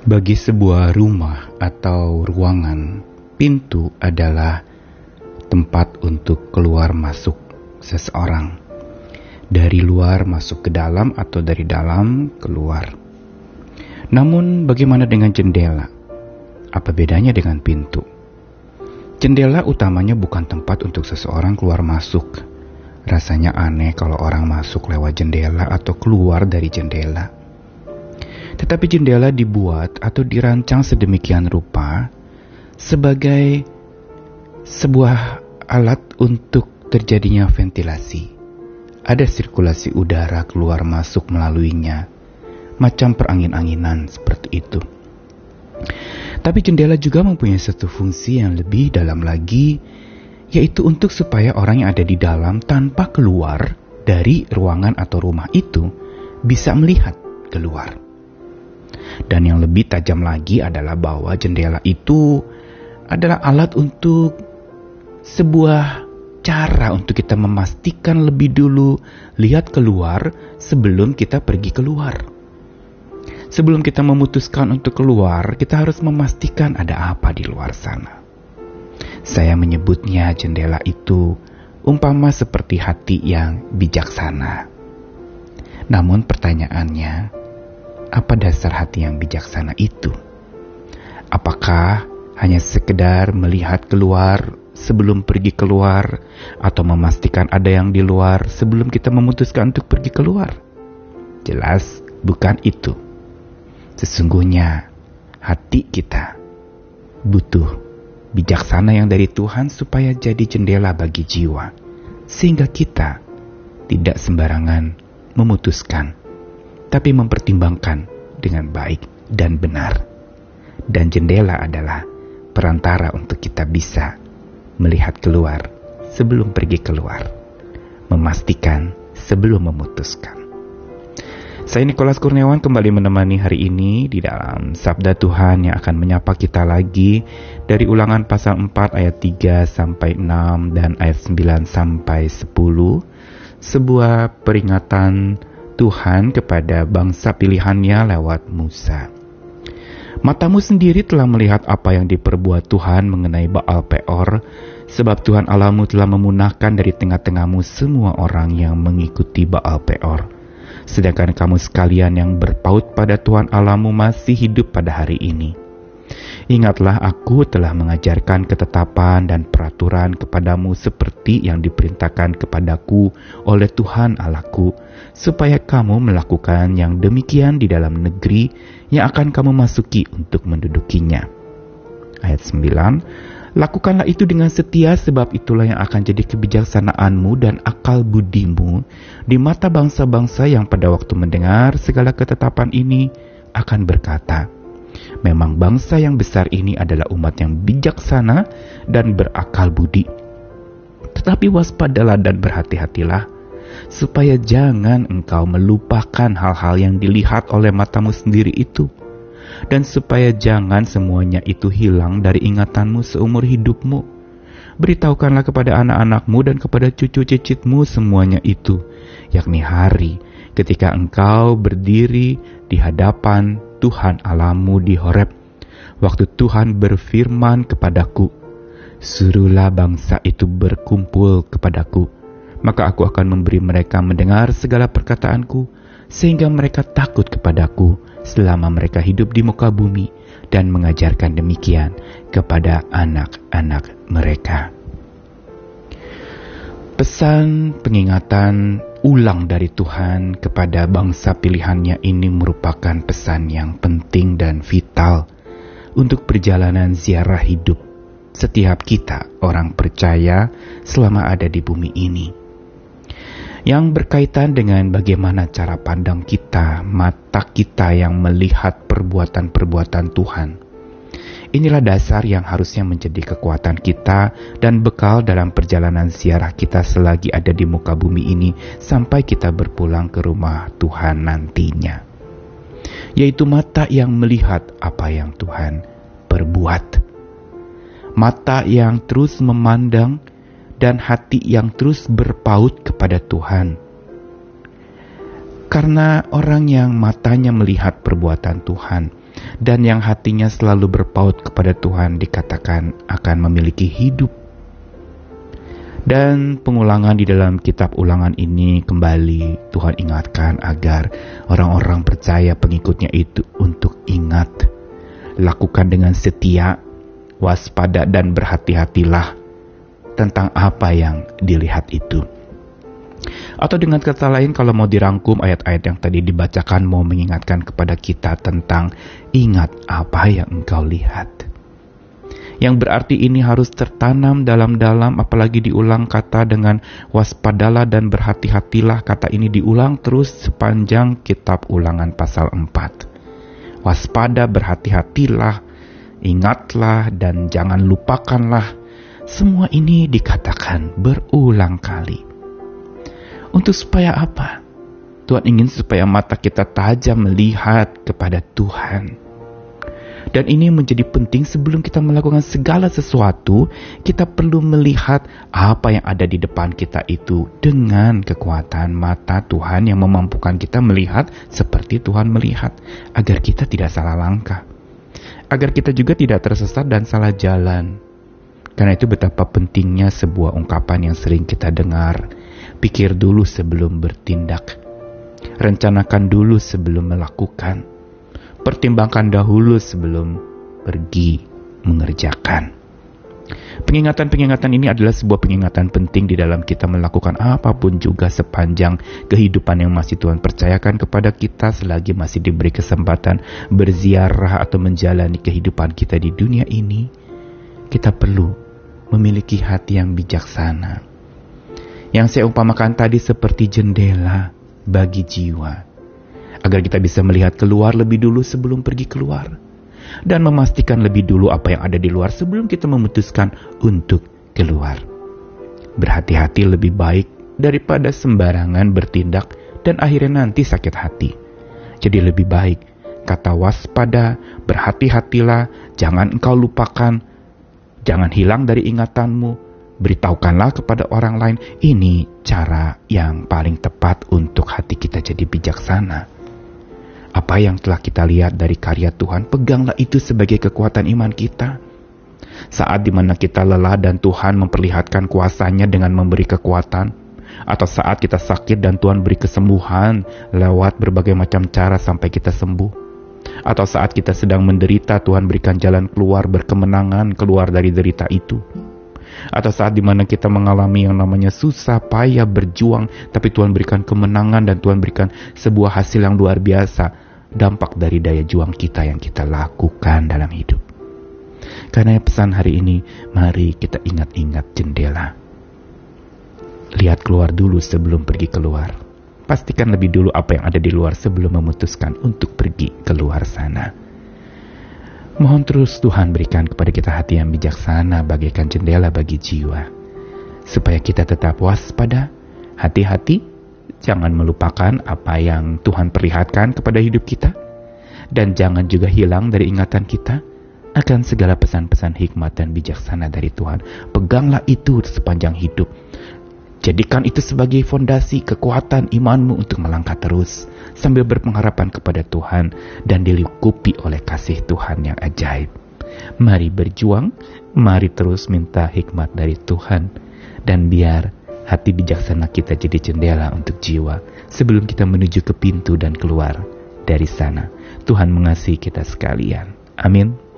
Bagi sebuah rumah atau ruangan, pintu adalah tempat untuk keluar masuk seseorang. Dari luar masuk ke dalam atau dari dalam keluar. Namun bagaimana dengan jendela? Apa bedanya dengan pintu? Jendela utamanya bukan tempat untuk seseorang keluar masuk. Rasanya aneh kalau orang masuk lewat jendela atau keluar dari jendela. Tetapi jendela dibuat atau dirancang sedemikian rupa sebagai sebuah alat untuk terjadinya ventilasi. Ada sirkulasi udara keluar masuk melaluinya, macam perangin-anginan seperti itu. Tapi jendela juga mempunyai satu fungsi yang lebih dalam lagi, yaitu untuk supaya orang yang ada di dalam tanpa keluar dari ruangan atau rumah itu bisa melihat keluar. Dan yang lebih tajam lagi adalah bahwa jendela itu adalah alat untuk sebuah cara untuk kita memastikan lebih dulu lihat keluar sebelum kita pergi keluar. Sebelum kita memutuskan untuk keluar, kita harus memastikan ada apa di luar sana. Saya menyebutnya jendela itu umpama seperti hati yang bijaksana. Namun pertanyaannya, apa dasar hati yang bijaksana itu? Apakah hanya sekedar melihat keluar sebelum pergi keluar atau memastikan ada yang di luar sebelum kita memutuskan untuk pergi keluar? Jelas bukan itu. Sesungguhnya hati kita butuh bijaksana yang dari Tuhan supaya jadi jendela bagi jiwa. Sehingga kita tidak sembarangan memutuskan tapi mempertimbangkan dengan baik dan benar. Dan jendela adalah perantara untuk kita bisa melihat keluar sebelum pergi keluar, memastikan sebelum memutuskan. Saya Nikolas Kurniawan kembali menemani hari ini di dalam Sabda Tuhan yang akan menyapa kita lagi dari ulangan pasal 4 ayat 3 sampai 6 dan ayat 9 sampai 10. Sebuah peringatan Tuhan kepada bangsa pilihannya lewat Musa. Matamu sendiri telah melihat apa yang diperbuat Tuhan mengenai Baal Peor, sebab Tuhan Allahmu telah memunahkan dari tengah-tengahmu semua orang yang mengikuti Baal Peor. Sedangkan kamu sekalian yang berpaut pada Tuhan Allahmu masih hidup pada hari ini. Ingatlah aku telah mengajarkan ketetapan dan peraturan kepadamu seperti yang diperintahkan kepadaku oleh Tuhan Allahku, supaya kamu melakukan yang demikian di dalam negeri yang akan kamu masuki untuk mendudukinya. Ayat 9 Lakukanlah itu dengan setia sebab itulah yang akan jadi kebijaksanaanmu dan akal budimu di mata bangsa-bangsa yang pada waktu mendengar segala ketetapan ini akan berkata, Memang bangsa yang besar ini adalah umat yang bijaksana dan berakal budi. Tetapi waspadalah dan berhati-hatilah, supaya jangan engkau melupakan hal-hal yang dilihat oleh matamu sendiri itu, dan supaya jangan semuanya itu hilang dari ingatanmu seumur hidupmu. Beritahukanlah kepada anak-anakmu dan kepada cucu cicitmu semuanya itu, yakni hari ketika engkau berdiri di hadapan Tuhan Alamu di Horeb, waktu Tuhan berfirman kepadaku, Suruhlah bangsa itu berkumpul kepadaku, maka aku akan memberi mereka mendengar segala perkataanku, sehingga mereka takut kepadaku selama mereka hidup di muka bumi dan mengajarkan demikian kepada anak-anak mereka. Pesan pengingatan ulang dari Tuhan kepada bangsa pilihannya ini merupakan pesan yang penting dan vital untuk perjalanan ziarah hidup setiap kita orang percaya selama ada di bumi ini. Yang berkaitan dengan bagaimana cara pandang kita, mata kita yang melihat perbuatan-perbuatan Tuhan Inilah dasar yang harusnya menjadi kekuatan kita dan bekal dalam perjalanan ziarah kita selagi ada di muka bumi ini sampai kita berpulang ke rumah Tuhan nantinya. Yaitu mata yang melihat apa yang Tuhan perbuat. Mata yang terus memandang dan hati yang terus berpaut kepada Tuhan. Karena orang yang matanya melihat perbuatan Tuhan, dan yang hatinya selalu berpaut kepada Tuhan dikatakan akan memiliki hidup. Dan pengulangan di dalam kitab ulangan ini kembali Tuhan ingatkan agar orang-orang percaya pengikutnya itu untuk ingat. Lakukan dengan setia, waspada dan berhati-hatilah tentang apa yang dilihat itu. Atau dengan kata lain kalau mau dirangkum ayat-ayat yang tadi dibacakan mau mengingatkan kepada kita tentang ingat apa yang engkau lihat. Yang berarti ini harus tertanam dalam-dalam apalagi diulang kata dengan waspadalah dan berhati-hatilah kata ini diulang terus sepanjang kitab ulangan pasal 4. Waspada berhati-hatilah, ingatlah dan jangan lupakanlah. Semua ini dikatakan berulang kali. Untuk supaya apa? Tuhan ingin supaya mata kita tajam melihat kepada Tuhan. Dan ini menjadi penting sebelum kita melakukan segala sesuatu, kita perlu melihat apa yang ada di depan kita itu dengan kekuatan mata Tuhan yang memampukan kita melihat seperti Tuhan melihat, agar kita tidak salah langkah, agar kita juga tidak tersesat dan salah jalan. Karena itu betapa pentingnya sebuah ungkapan yang sering kita dengar, Pikir dulu sebelum bertindak. Rencanakan dulu sebelum melakukan. Pertimbangkan dahulu sebelum pergi mengerjakan. Pengingatan-pengingatan ini adalah sebuah pengingatan penting di dalam kita melakukan apa pun juga sepanjang kehidupan yang masih Tuhan percayakan kepada kita selagi masih diberi kesempatan berziarah atau menjalani kehidupan kita di dunia ini. Kita perlu memiliki hati yang bijaksana yang saya umpamakan tadi seperti jendela bagi jiwa, agar kita bisa melihat keluar lebih dulu sebelum pergi keluar, dan memastikan lebih dulu apa yang ada di luar sebelum kita memutuskan untuk keluar. Berhati-hati lebih baik daripada sembarangan bertindak dan akhirnya nanti sakit hati. Jadi lebih baik kata waspada, berhati-hatilah, jangan engkau lupakan, jangan hilang dari ingatanmu, beritahukanlah kepada orang lain. Ini cara yang paling tepat untuk hati kita jadi bijaksana. Apa yang telah kita lihat dari karya Tuhan, peganglah itu sebagai kekuatan iman kita. Saat di mana kita lelah dan Tuhan memperlihatkan kuasanya dengan memberi kekuatan, atau saat kita sakit dan Tuhan beri kesembuhan lewat berbagai macam cara sampai kita sembuh, atau saat kita sedang menderita Tuhan berikan jalan keluar berkemenangan keluar dari derita itu atau saat di mana kita mengalami yang namanya susah, payah, berjuang, tapi Tuhan berikan kemenangan dan Tuhan berikan sebuah hasil yang luar biasa, dampak dari daya juang kita yang kita lakukan dalam hidup. Karena pesan hari ini, mari kita ingat-ingat jendela. Lihat keluar dulu sebelum pergi keluar. Pastikan lebih dulu apa yang ada di luar sebelum memutuskan untuk pergi keluar sana. Mohon terus Tuhan berikan kepada kita hati yang bijaksana bagaikan jendela bagi jiwa. Supaya kita tetap waspada, hati-hati, jangan melupakan apa yang Tuhan perlihatkan kepada hidup kita. Dan jangan juga hilang dari ingatan kita akan segala pesan-pesan hikmat dan bijaksana dari Tuhan. Peganglah itu sepanjang hidup Jadikan itu sebagai fondasi kekuatan imanmu untuk melangkah terus sambil berpengharapan kepada Tuhan dan dilingkupi oleh kasih Tuhan yang ajaib. Mari berjuang, mari terus minta hikmat dari Tuhan dan biar hati bijaksana kita jadi jendela untuk jiwa sebelum kita menuju ke pintu dan keluar dari sana. Tuhan mengasihi kita sekalian. Amin.